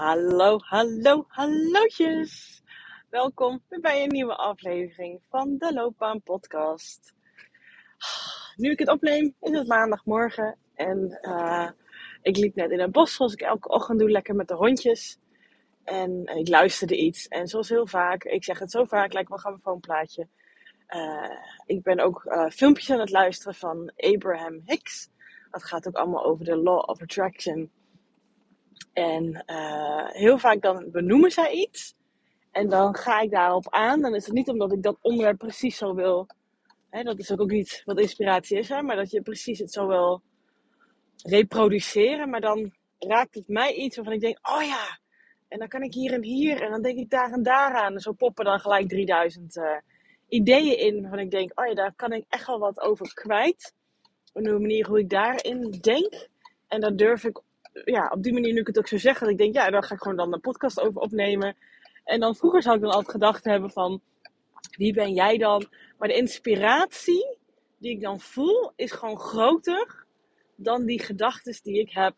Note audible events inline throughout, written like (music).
Hallo, hallo, hallootjes. Welkom bij een nieuwe aflevering van de Loopbaan Podcast. Nu ik het opneem, is het maandagmorgen en uh, ik liep net in het bos zoals ik elke ochtend doe, lekker met de hondjes. En ik luisterde iets en zoals heel vaak, ik zeg het zo vaak, lijkt wel een plaatje. Uh, ik ben ook uh, filmpjes aan het luisteren van Abraham Hicks. Dat gaat ook allemaal over de Law of Attraction. En uh, heel vaak dan benoemen zij iets. En dan ga ik daarop aan. Dan is het niet omdat ik dat onderwerp precies zo wil. Hè, dat is ook, ook niet wat inspiratie is. Maar dat je precies het zo wil reproduceren. Maar dan raakt het mij iets waarvan ik denk: oh ja. En dan kan ik hier en hier. En dan denk ik daar en daar aan. En zo poppen dan gelijk 3000 uh, ideeën in. Waarvan ik denk: oh ja, daar kan ik echt wel wat over kwijt. Op de manier hoe ik daarin denk. En dan durf ik ja, op die manier nu ik het ook zo zeg, dat ik denk, ja, daar ga ik gewoon dan een podcast over opnemen. En dan vroeger zou ik dan altijd gedacht hebben van, wie ben jij dan? Maar de inspiratie die ik dan voel, is gewoon groter dan die gedachten die ik heb,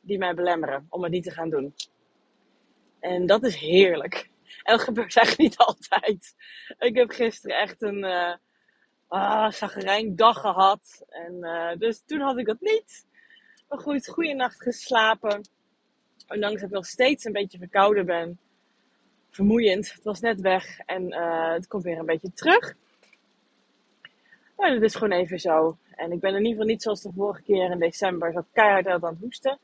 die mij belemmeren om het niet te gaan doen. En dat is heerlijk. En dat gebeurt echt niet (laughs) altijd. Ik heb gisteren echt een uh, ah, dag gehad. En uh, dus toen had ik dat niet. Goed, goede nacht geslapen. Ondanks dat ik nog steeds een beetje verkouden ben. Vermoeiend. Het was net weg en uh, het komt weer een beetje terug. Maar dat is gewoon even zo. En ik ben in ieder geval niet zoals de vorige keer in december zo keihard aan het hoesten.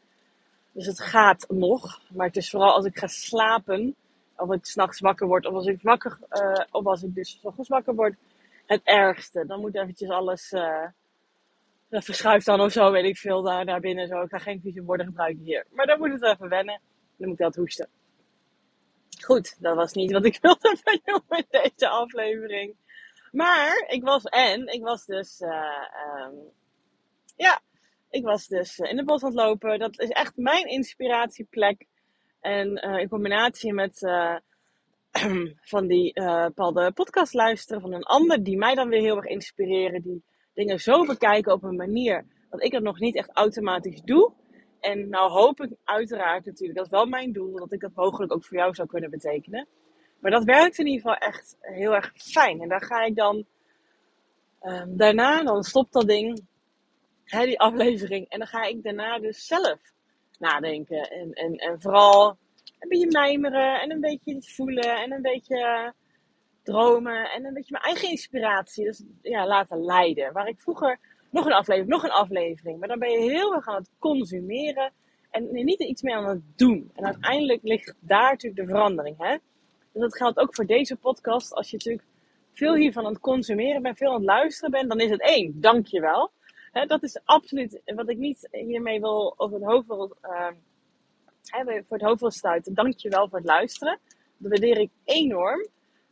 Dus het gaat nog. Maar het is vooral als ik ga slapen. Of ik s'nachts wakker word. Of als ik wakker, uh, of als ik dus ochtends wakker word. Het ergste. Dan moet eventjes alles uh, dat verschuift dan of zo, weet ik veel, daar, daar binnen. Zo. Ik ga geen vieze woorden gebruiken hier. Maar dan moet het even wennen. Dan moet ik dat hoesten. Goed, dat was niet wat ik (laughs) wilde van jou met deze aflevering. Maar ik was, en ik was dus, uh, um, ja, ik was dus in de bos aan het lopen. Dat is echt mijn inspiratieplek. En uh, in combinatie met (clears throat) van die bepaalde podcast luisteren van een ander die mij dan weer heel erg inspireren. Die dingen zo bekijken op een manier dat ik het nog niet echt automatisch doe. En nou hoop ik uiteraard natuurlijk, dat is wel mijn doel, dat ik dat mogelijk ook voor jou zou kunnen betekenen. Maar dat werkt in ieder geval echt heel erg fijn. En daar ga ik dan um, daarna, dan stopt dat ding, hè, die aflevering. En dan ga ik daarna dus zelf nadenken. En, en, en vooral een beetje mijmeren en een beetje voelen en een beetje dromen en een beetje mijn eigen inspiratie. Dus ja, laten leiden. Waar ik vroeger nog een aflevering, nog een aflevering. Maar dan ben je heel erg aan het consumeren en niet iets meer aan het doen. En uiteindelijk ligt daar natuurlijk de verandering. Hè? Dus dat geldt ook voor deze podcast. Als je natuurlijk veel hiervan aan het consumeren bent, veel aan het luisteren bent, dan is het één, dankjewel. Hè, dat is absoluut wat ik niet hiermee wil over het hoofd wil, uh, voor het hoofd wil stuiten. Dankjewel voor het luisteren. Dat waardeer ik enorm.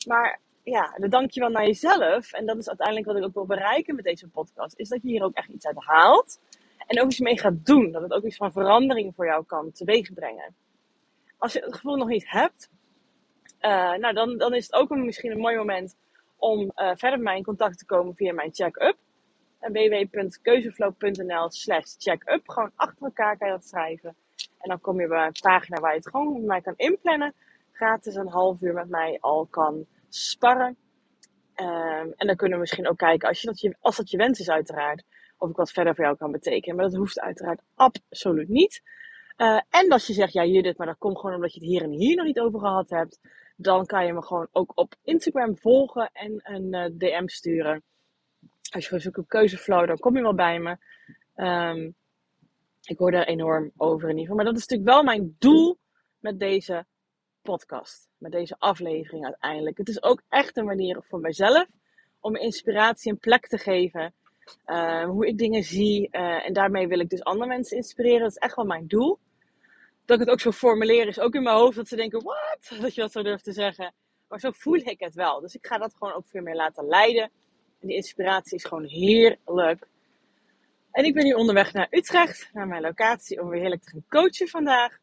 Maar ja, dan dank je wel naar jezelf. En dat is uiteindelijk wat ik ook wil bereiken met deze podcast. Is dat je hier ook echt iets uit haalt. En ook iets mee gaat doen. Dat het ook iets van verandering voor jou kan teweegbrengen. Als je het gevoel nog niet hebt. Uh, nou, dan, dan is het ook een, misschien een mooi moment om uh, verder met mij in contact te komen via mijn check-up. www.keuzeflow.nl slash check-up. Gewoon achter elkaar kan je dat schrijven. En dan kom je bij een pagina waar je het gewoon met mij kan inplannen. Gratis een half uur met mij al kan sparren. Um, en dan kunnen we misschien ook kijken, als, je dat je, als dat je wens is uiteraard, of ik wat verder voor jou kan betekenen. Maar dat hoeft uiteraard absoluut niet. Uh, en als je zegt, ja Judith, maar dat komt gewoon omdat je het hier en hier nog niet over gehad hebt. Dan kan je me gewoon ook op Instagram volgen en een uh, DM sturen. Als je gewoon zoekt op keuzeflow, dan kom je wel bij me. Um, ik hoor daar enorm over in ieder geval. Maar dat is natuurlijk wel mijn doel met deze podcast. Met deze aflevering uiteindelijk. Het is ook echt een manier voor mijzelf om inspiratie een plek te geven. Uh, hoe ik dingen zie. Uh, en daarmee wil ik dus andere mensen inspireren. Dat is echt wel mijn doel. Dat ik het ook zo formuleer is ook in mijn hoofd dat ze denken: wat? (laughs) Dat je dat zo durft te zeggen. Maar zo voel ik het wel. Dus ik ga dat gewoon ook veel meer laten leiden. En die inspiratie is gewoon heerlijk. En ik ben nu onderweg naar Utrecht, naar mijn locatie, om weer heerlijk te gaan coachen vandaag.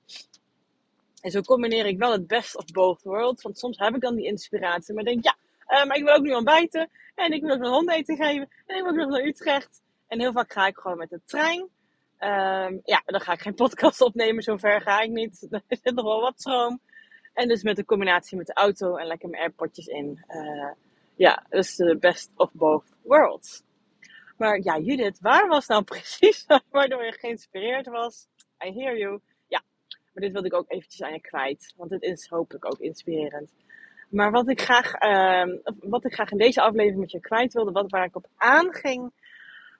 En zo combineer ik wel het best of both worlds. Want soms heb ik dan die inspiratie. Maar denk, ja, uh, maar ik wil ook nu ontbijten. En ik wil ook een hond eten geven. En ik wil ook nog naar Utrecht. En heel vaak ga ik gewoon met de trein. Ehm, ja, dan ga ik geen (laughs) podcast opnemen, zover ga ik niet. (laughs) Er zit nog wel wat stroom. En dus met de combinatie met de auto en lekker mijn airpodjes in. Uh, ja, dus de best of both worlds. Maar ja, Judith, waar was nou (laughs) precies waardoor je geïnspireerd was? I hear you. Maar dit wilde ik ook eventjes aan je kwijt. Want dit is hopelijk ook inspirerend. Maar wat ik graag, uh, wat ik graag in deze aflevering met je kwijt wilde, wat, waar ik op aanging,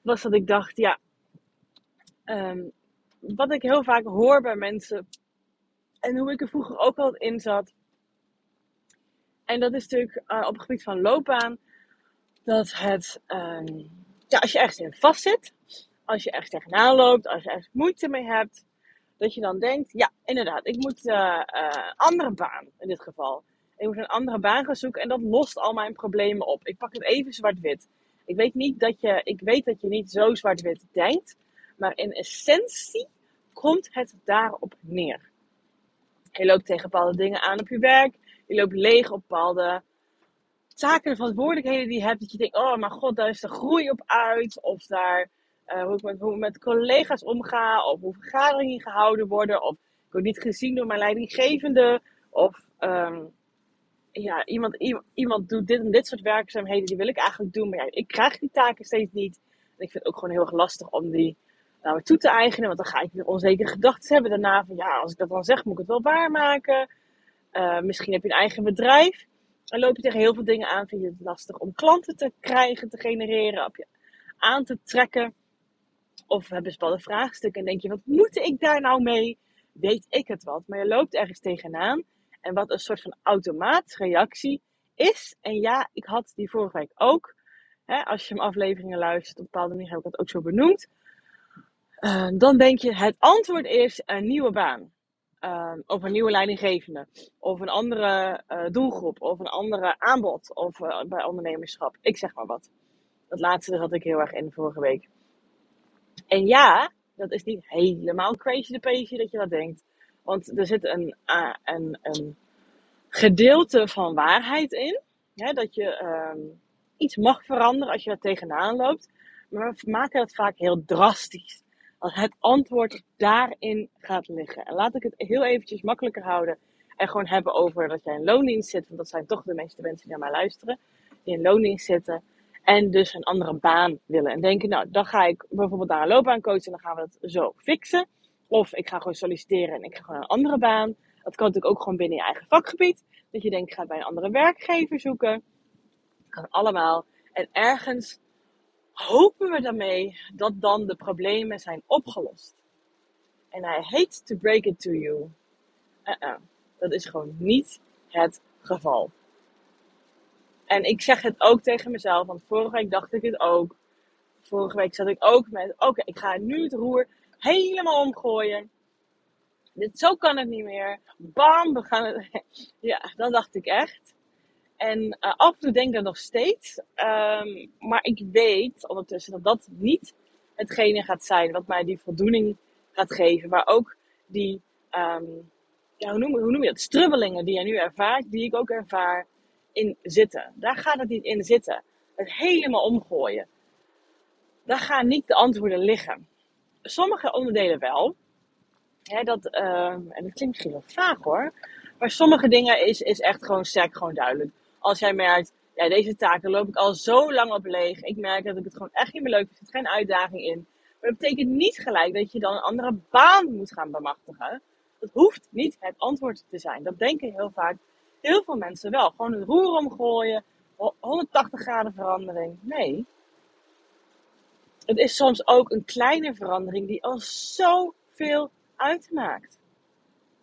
was dat ik dacht, ja, um, wat ik heel vaak hoor bij mensen en hoe ik er vroeger ook al in zat. En dat is natuurlijk uh, op het gebied van loopbaan, dat het, um, ja, als je ergens in vast zit, als je ergens tegenaan loopt, als je ergens moeite mee hebt, dat je dan denkt, ja, inderdaad, ik moet een uh, uh, andere baan in dit geval. Ik moet een andere baan gaan zoeken en dat lost al mijn problemen op. Ik pak het even zwart-wit. Ik weet, niet dat je, ik weet dat je niet zo zwart-wit denkt, maar in essentie komt het daarop neer. Je loopt tegen bepaalde dingen aan op je werk. Je loopt leeg op bepaalde taken en verantwoordelijkheden die je hebt. Dat je denkt, oh mijn god, daar is de groei op uit. Of daar, uh, hoe, ik met, hoe met collega's omga. Of hoe vergaderingen gehouden worden. Of ik word niet gezien door mijn leidinggevende. Of um, ja, iemand, iemand doet dit en dit soort werkzaamheden, die wil ik eigenlijk doen. Maar ja, ik krijg die taken steeds niet. En ik vind het ook gewoon heel erg lastig om die naar me toe te eigenen. Want dan ga ik weer onzekere gedachten hebben daarna. Van ja, als ik dat dan zeg, moet ik het wel waarmaken. Uh, misschien heb je een eigen bedrijf. En loop je tegen heel veel dingen aan. Vind je het lastig om klanten te krijgen, te genereren, op je aan te trekken. Of hebben ze bepaalde vraagstukken en denk je, wat moet ik daar nou mee? Weet ik het wat? Maar je loopt ergens tegenaan. En wat een soort van automatische reactie is. En ja, ik had die vorige week ook. Hè, als je hem afleveringen luistert, op een bepaalde manier heb ik dat ook zo benoemd. Uh, dan denk je, het antwoord is een nieuwe baan. Uh, of een nieuwe leidinggevende. Of een andere uh, doelgroep. Of een andere aanbod. Of uh, bij ondernemerschap. Ik zeg maar wat. Dat laatste had ik heel erg in vorige week. En ja, dat is niet helemaal crazy de page dat je dat denkt. Want er zit een, uh, een, een gedeelte van waarheid in. Hè, dat je um, iets mag veranderen als je er tegenaan loopt. Maar we maken dat vaak heel drastisch. Als het antwoord daarin gaat liggen. En laat ik het heel eventjes makkelijker houden. En gewoon hebben over dat jij in loondienst zit. Want dat zijn toch de meeste mensen die naar mij luisteren. Die in loondienst zitten. En dus een andere baan willen. En denken, nou, dan ga ik bijvoorbeeld naar een loopbaancoach. En dan gaan we het zo fixen. Of ik ga gewoon solliciteren en ik ga gewoon een andere baan. Dat kan natuurlijk ook gewoon binnen je eigen vakgebied. Dat je denkt, ik ga bij een andere werkgever zoeken. Kan allemaal. En ergens hopen we daarmee dat dan de problemen zijn opgelost. En I hate to break it to you. Uh -uh. Dat is gewoon niet het geval. En ik zeg het ook tegen mezelf, want vorige week dacht ik het ook. Vorige week zat ik ook met, oké, ik ga nu het roer helemaal omgooien. Dit, zo kan het niet meer. Bam, we gaan het. (laughs) Ja, dan dacht ik echt. En uh, af en toe denk ik dat nog steeds. Um, maar ik weet ondertussen dat dat niet hetgene gaat zijn wat mij die voldoening gaat geven. Maar ook die, um, ja, hoe, noem, hoe noem je dat? Strubbelingen die je nu ervaart, die ik ook ervaar, in zitten. Daar gaat het niet in zitten. Het helemaal omgooien. Daar gaan niet de antwoorden liggen sommige onderdelen wel. Dat, uh, en dat klinkt misschien wel vaag hoor. Maar sommige dingen is, is echt gewoon sterk, gewoon duidelijk. Als jij merkt, ja, deze taken loop ik al zo lang op leeg. Ik merk dat ik het gewoon echt niet meer leuk vind. Er zit geen uitdaging in. Maar dat betekent niet gelijk dat je dan een andere baan moet gaan bemachtigen. Dat hoeft niet het antwoord te zijn. Dat denken heel vaak heel veel mensen wel. Gewoon het roer omgooien. 180 graden verandering. Nee, het is soms ook een kleine verandering die al zoveel uitmaakt.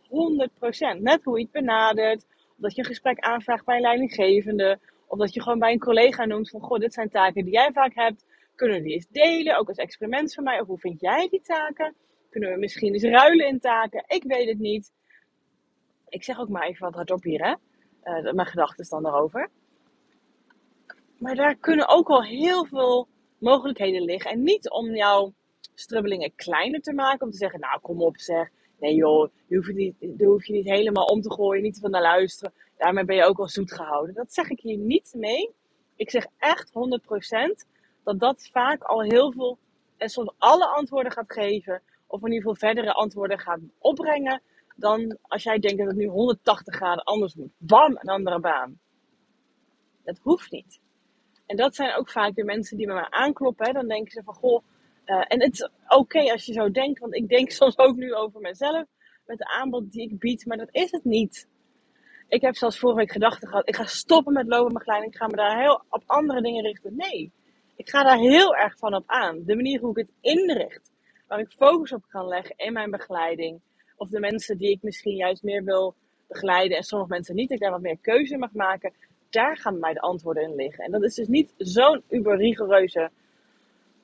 100%. Net hoe je het benadert. Of dat je een gesprek aanvraagt bij een leidinggevende. Of dat je gewoon bij een collega noemt van, goh, dit zijn taken die jij vaak hebt. Kunnen we die eens delen? Ook als experiment van mij. Of hoe vind jij die taken? Kunnen we misschien eens ruilen in taken? Ik weet het niet. Ik zeg ook maar even wat hardop hier, hè. Uh, mijn gedachten dan daarover. Maar daar kunnen ook al heel veel mogelijkheden liggen. En niet om jouw strubbelingen kleiner te maken. Om te zeggen, nou kom op zeg. Nee joh, je hoeft, niet, je hoef je niet helemaal om te gooien. Niet van naar luisteren. Daarmee ben je ook al zoet gehouden. Dat zeg ik hier niet mee. Ik zeg echt 100% dat dat vaak al heel veel en soms alle antwoorden gaat geven Of in ieder geval verdere antwoorden gaat opbrengen. Dan als jij denkt dat het nu 180 graden anders moet. Bam, een andere baan. Dat hoeft niet. En dat zijn ook vaak de mensen die bij mij aankloppen. Hè. Dan denken ze van, goh, uh, en het is oké als je zo denkt. Want ik denk (laughs) soms ook nu over mezelf. Met de aanbod die ik bied. Maar dat is het niet. Ik heb zelfs vorige week gedachten gehad. Ik ga stoppen met loopbegeleiding. Ik ga me daar heel op andere dingen richten. Nee. Ik ga daar heel erg van op aan. De manier hoe ik het inricht. Waar ik focus op kan leggen in mijn begeleiding. Of de mensen die ik misschien juist meer wil begeleiden. En sommige mensen niet. Ik daar wat meer keuze mag maken daar gaan mij de antwoorden in liggen. En dat is dus niet zo'n uber rigoureuze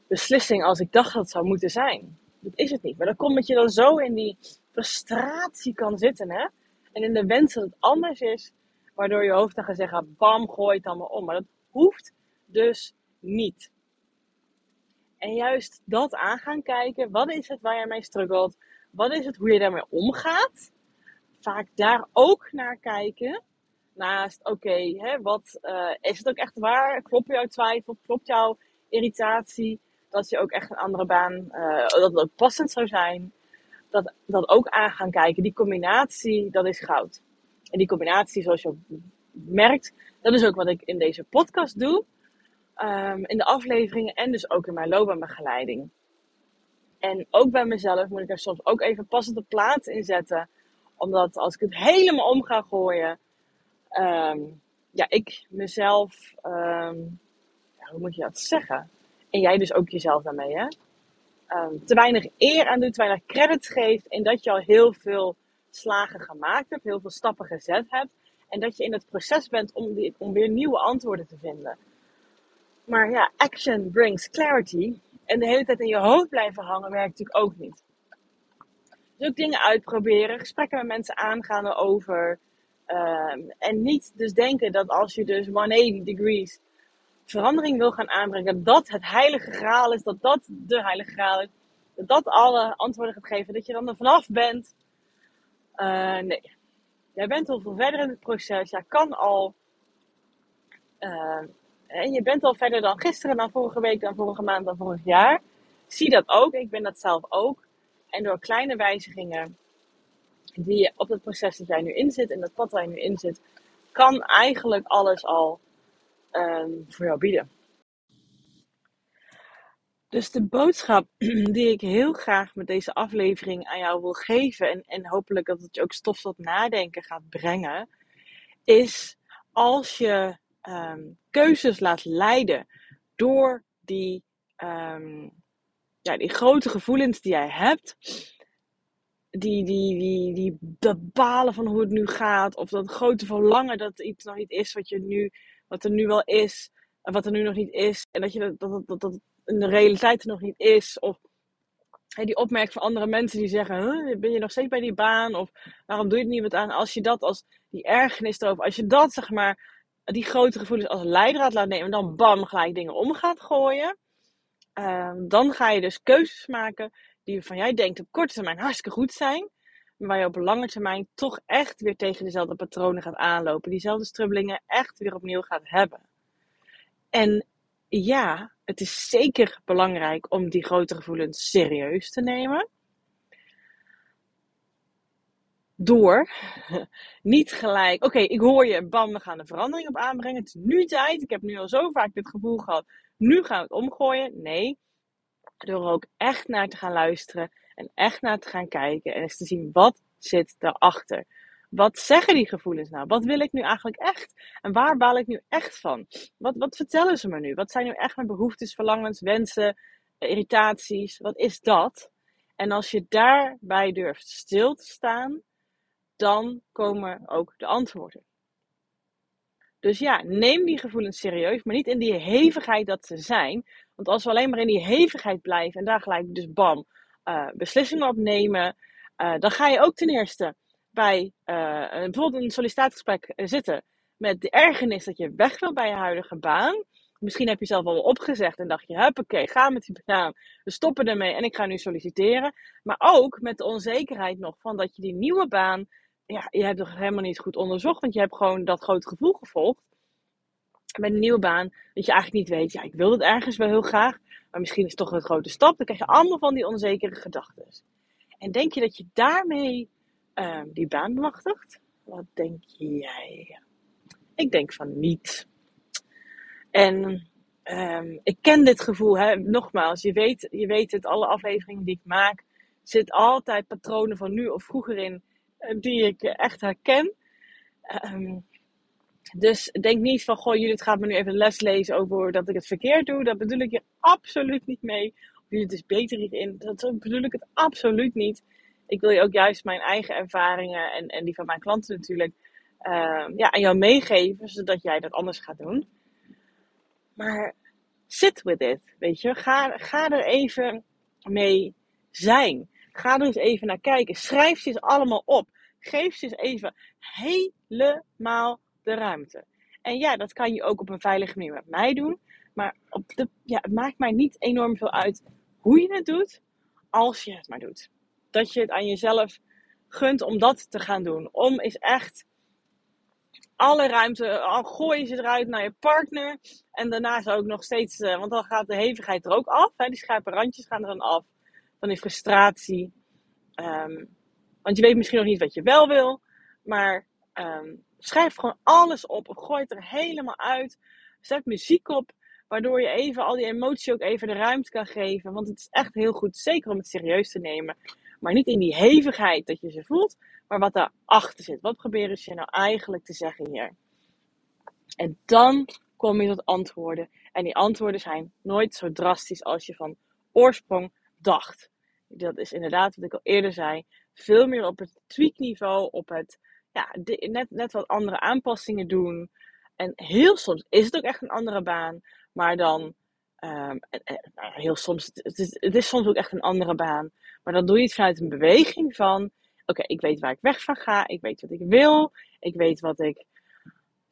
beslissing als ik dacht dat het zou moeten zijn. Dat is het niet. Maar dan komt dat je dan zo in die frustratie kan zitten, hè? En in de wens dat het anders is, waardoor je hoofd dan gaat zeggen, bam, gooi het allemaal om. Maar dat hoeft dus niet. En juist dat aan gaan kijken, wat is het waar je mee struggelt? Wat is het hoe je daarmee omgaat? Vaak daar ook naar kijken naast, oké, wat uh, is het ook echt waar? Klopt jouw twijfel? Klopt jouw irritatie? Dat je ook echt een andere baan, uh, dat het ook passend zou zijn. Dat, dat ook aan gaan kijken. Die combinatie, dat is goud. En die combinatie, zoals je merkt, dat is ook wat ik in deze podcast doe. Um, in de afleveringen en dus ook in mijn loopbaanbegeleiding. En ook bij mezelf moet ik er soms ook even passend op plaats in zetten. Omdat als ik het helemaal om ga gooien, um, ja, ik mezelf, um, ja, hoe moet je dat zeggen? En jij dus ook jezelf daarmee, hè? Um, te weinig eer aan doet, te weinig credit geeft. En dat je al heel veel slagen gemaakt hebt, heel veel stappen gezet hebt. En dat je in het proces bent om, om weer nieuwe antwoorden te vinden. Maar ja, action brings clarity. En de hele tijd in je hoofd blijven hangen werkt natuurlijk ook niet. Dus ook dingen uitproberen, gesprekken met mensen aangaan over Um, en niet dus denken dat als je dus 180 degrees verandering wil gaan aanbrengen, dat het heilige graal is, dat dat de heilige graal is, dat dat alle antwoorden gaat geven, dat je dan er vanaf bent. Uh, nee. Jij bent al veel verder in het proces. Jij kan al. Uh, en je bent al verder dan gisteren, dan vorige week, dan vorige maand, dan vorig jaar. Zie dat ook. Ik ben dat zelf ook. En door kleine wijzigingen die je op het proces dat jij nu in zit en dat pad waar je nu in zit, kan eigenlijk alles al um, voor jou bieden. Dus de boodschap (clears throat) die ik heel graag met deze aflevering aan jou wil geven, en, en hopelijk dat het je ook stof tot nadenken gaat brengen, is als je um, keuzes laat leiden door die, um, ja, die grote gevoelens die jij hebt, die, die, die, die, dat balen van hoe het nu gaat. Of dat grote verlangen dat iets nog niet is wat, je nu, wat er nu wel is. En wat er nu nog niet is. En dat, je dat, dat, dat, dat in de realiteit er nog niet is. Of die opmerking van andere mensen die zeggen: Ben je nog steeds bij die baan? Of waarom doe je het niet wat aan? Als je dat als die ergernis erover, als je dat zeg maar, die grote gevoelens als leidraad laat nemen. En dan bam, gelijk dingen om gaat gooien. Um, dan ga je dus keuzes maken die van jij denkt op korte termijn hartstikke goed zijn, maar waar je op lange termijn toch echt weer tegen dezelfde patronen gaat aanlopen, diezelfde strubbelingen echt weer opnieuw gaat hebben. En ja, het is zeker belangrijk om die grote gevoelens serieus te nemen. Door (laughs) niet gelijk, oké, ik hoor je, bam, we gaan een verandering op aanbrengen. Het is nu tijd. Ik heb nu al zo vaak dit gevoel gehad. Nu gaan we het omgooien. Nee, door er ook echt naar te gaan luisteren en echt naar te gaan kijken en eens te zien wat zit daarachter. Wat zeggen die gevoelens nou? Wat wil ik nu eigenlijk echt? En waar baal ik nu echt van? Wat, wat vertellen ze me nu? Wat zijn nu echt mijn behoeftes, verlangens, wensen, irritaties? Wat is dat? En als je daarbij durft stil te staan, dan komen ook de antwoorden. Dus ja, neem die gevoelens serieus, maar niet in die hevigheid dat ze zijn. Want als we alleen maar in die hevigheid blijven en daar gelijk dus bam uh, beslissingen op nemen, uh, dan ga je ook ten eerste bij uh, bijvoorbeeld een sollicitatiegesprek zitten met de ergernis dat je weg wil bij je huidige baan. Misschien heb je zelf al opgezegd en dacht je, huppakee, ga met die baan, we stoppen ermee en ik ga nu solliciteren. Maar ook met de onzekerheid nog van dat je die nieuwe baan ja, je hebt toch helemaal niet goed onderzocht, want je hebt gewoon dat grote gevoel gevolgd. Met een nieuwe baan, dat je eigenlijk niet weet, ja, ik wil het ergens wel heel graag, maar misschien is het toch een grote stap. Dan krijg je allemaal van die onzekere gedachten. En denk je dat je daarmee ehm, die baan bemachtigt? Wat denk jij? Ik denk van niet. En ehm, ik ken dit gevoel, hè? nogmaals, je weet, je weet het, alle afleveringen die ik maak, zit altijd patronen van nu of vroeger in die ik echt herken. Um, dus denk niet van, goh, jullie gaat me nu even les lezen over dat ik het verkeerd doe. Dat bedoel ik je absoluut niet mee. Of jullie het dus beter in. Dat bedoel ik het absoluut niet. Ik wil je ook juist mijn eigen ervaringen en, en die van mijn klanten natuurlijk uh, ja, aan jou meegeven, zodat jij dat anders gaat doen. Maar sit with it, weet je. Ga, ga er even mee zijn. Ga er eens even naar kijken. Schrijf ze eens allemaal op. Geef ze eens even helemaal de ruimte. En ja, dat kan je ook op een veilige manier met mij doen. Maar op de, ja, het maakt mij niet enorm veel uit hoe je het doet, als je het maar doet. Dat je het aan jezelf gunt om dat te gaan doen. Om is echt alle ruimte, al gooi je ze eruit naar je partner. En daarna zou ik nog steeds, uh, want dan gaat de hevigheid er ook af. Hè, die scherpe randjes gaan er dan af. Van die frustratie. Um, want je weet misschien nog niet wat je wel wil. Maar um, schrijf gewoon alles op. Gooi het er helemaal uit. Zet muziek op. Waardoor je even al die emotie ook even de ruimte kan geven. Want het is echt heel goed, zeker om het serieus te nemen. Maar niet in die hevigheid dat je ze voelt, maar wat daarachter zit. Wat proberen ze nou eigenlijk te zeggen hier? En dan kom je tot antwoorden. En die antwoorden zijn nooit zo drastisch als je van oorsprong dacht. Dat is inderdaad wat ik al eerder zei. Veel meer op het tweakniveau, op het ja, net, net wat andere aanpassingen doen. En heel soms is het ook echt een andere baan. Maar dan, um, nou heel soms, het is, het is soms ook echt een andere baan. Maar dan doe je het vanuit een beweging van: oké, ik weet waar ik weg van ga. Ik weet wat ik wil. Ik weet wat ik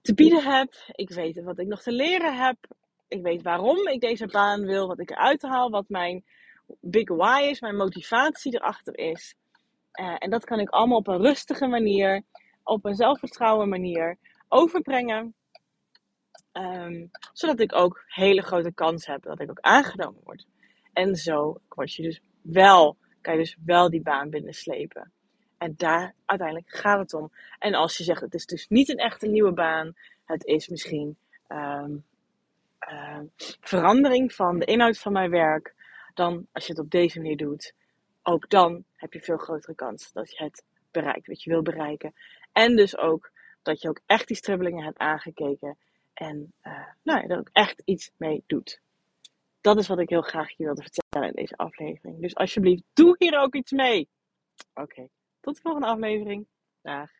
te bieden heb. Ik weet wat ik nog te leren heb. Ik weet waarom ik deze baan wil. Wat ik eruit haal. Wat mijn big why is. Mijn motivatie erachter is. Uh, en dat kan ik allemaal op een rustige manier op een zelfvertrouwen manier overbrengen. Um, zodat ik ook hele grote kans heb dat ik ook aangenomen word. En zo word je dus wel, kan je dus wel die baan binnenslepen. En daar uiteindelijk gaat het om. En als je zegt, het is dus niet een echte nieuwe baan. Het is misschien um, uh, verandering van de inhoud van mijn werk. Dan, als je het op deze manier doet, ook dan heb je veel grotere kans dat je het bereikt wat je wil bereiken. En dus ook dat je ook echt die stribbelingen hebt aangekeken. En uh, nou, er ook echt iets mee doet. Dat is wat ik heel graag je wilde vertellen in deze aflevering. Dus alsjeblieft, doe hier ook iets mee. Oké, tot de volgende aflevering. Dag.